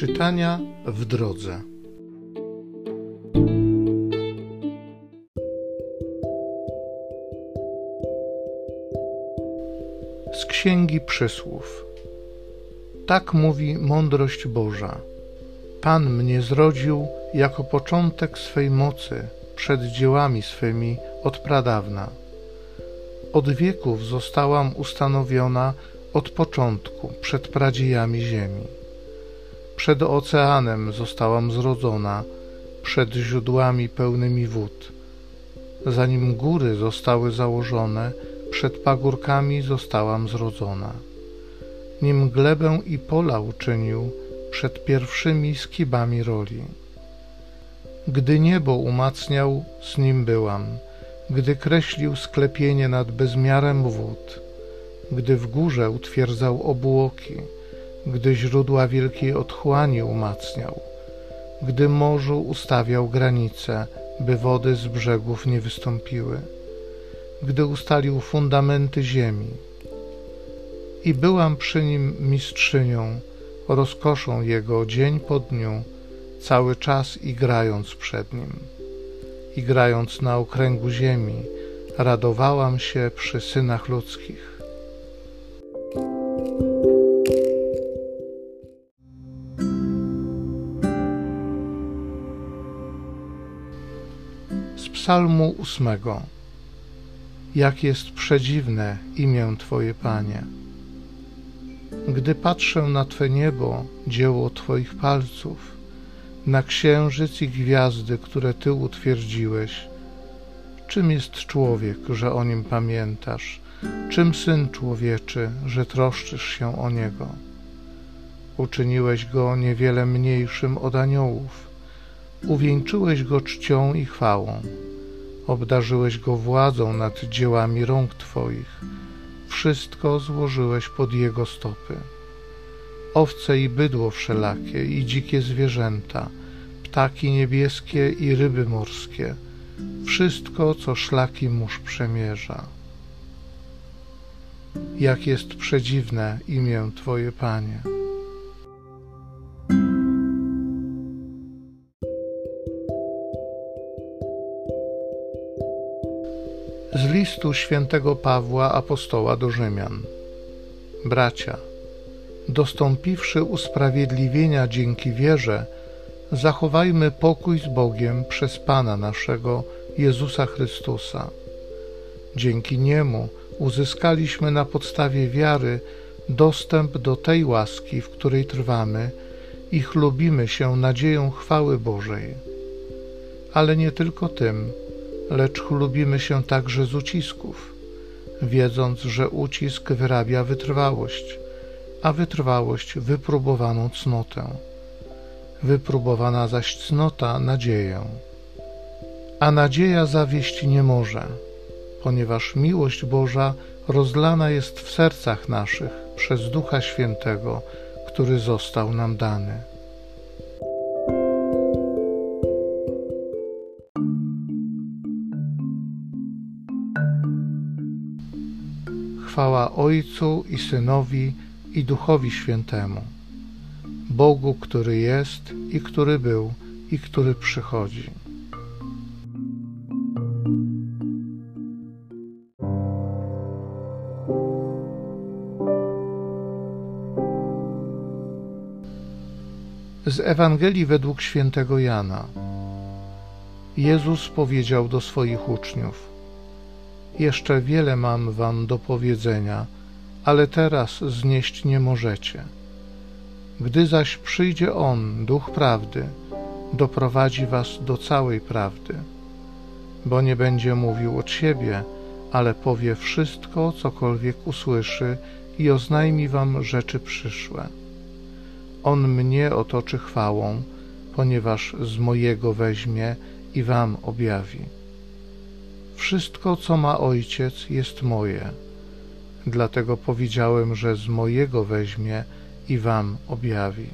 Czytania w drodze. Z Księgi Przysłów. Tak mówi mądrość Boża. Pan mnie zrodził jako początek swej mocy przed dziełami swymi od pradawna. Od wieków zostałam ustanowiona od początku przed pradziejami ziemi. Przed oceanem zostałam zrodzona, przed źródłami pełnymi wód. Zanim góry zostały założone, przed pagórkami zostałam zrodzona. Nim glebę i pola uczynił, przed pierwszymi skibami roli. Gdy niebo umacniał, z nim byłam, gdy kreślił sklepienie nad bezmiarem wód, gdy w górze utwierdzał obłoki, gdy źródła wielkiej otchłani umacniał, gdy morzu ustawiał granice, by wody z brzegów nie wystąpiły, gdy ustalił fundamenty ziemi. I byłam przy nim mistrzynią, rozkoszą jego dzień po dniu, cały czas igrając przed nim. Igrając na okręgu ziemi, radowałam się przy synach ludzkich. Psalmu ósmego. Jak jest przedziwne imię Twoje, Panie. Gdy patrzę na Twe niebo, dzieło Twoich palców, na księżyc i gwiazdy, które Ty utwierdziłeś, czym jest człowiek, że o nim pamiętasz? Czym syn człowieczy, że troszczysz się o niego? Uczyniłeś go niewiele mniejszym od aniołów, uwieńczyłeś go czcią i chwałą, obdarzyłeś go władzą nad dziełami rąk Twoich wszystko złożyłeś pod jego stopy. Owce i bydło wszelakie, i dzikie zwierzęta, ptaki niebieskie i ryby morskie, wszystko, co szlaki mórz przemierza. Jak jest przedziwne imię Twoje, Panie. Z listu świętego Pawła apostoła do Rzymian. Bracia, dostąpiwszy usprawiedliwienia dzięki wierze, zachowajmy pokój z Bogiem przez Pana naszego Jezusa Chrystusa. Dzięki Niemu uzyskaliśmy na podstawie wiary dostęp do tej łaski, w której trwamy i chlubimy się nadzieją chwały Bożej. Ale nie tylko tym, lecz chlubimy się także z ucisków, wiedząc, że ucisk wyrabia wytrwałość, a wytrwałość wypróbowaną cnotę, wypróbowana zaś cnota nadzieję. A nadzieja zawieść nie może, ponieważ miłość Boża rozlana jest w sercach naszych przez Ducha Świętego, który został nam dany. Chwała Ojcu i Synowi i Duchowi Świętemu, Bogu, który jest i który był i który przychodzi. Z Ewangelii według świętego Jana. Jezus powiedział do swoich uczniów: jeszcze wiele mam wam do powiedzenia, ale teraz znieść nie możecie. Gdy zaś przyjdzie On, Duch Prawdy, doprowadzi was do całej prawdy, bo nie będzie mówił od siebie, ale powie wszystko, cokolwiek usłyszy i oznajmi wam rzeczy przyszłe. On mnie otoczy chwałą, ponieważ z mojego weźmie i wam objawi. Wszystko, co ma ojciec, jest moje. Dlatego powiedziałem, że z mojego weźmie i wam objawi.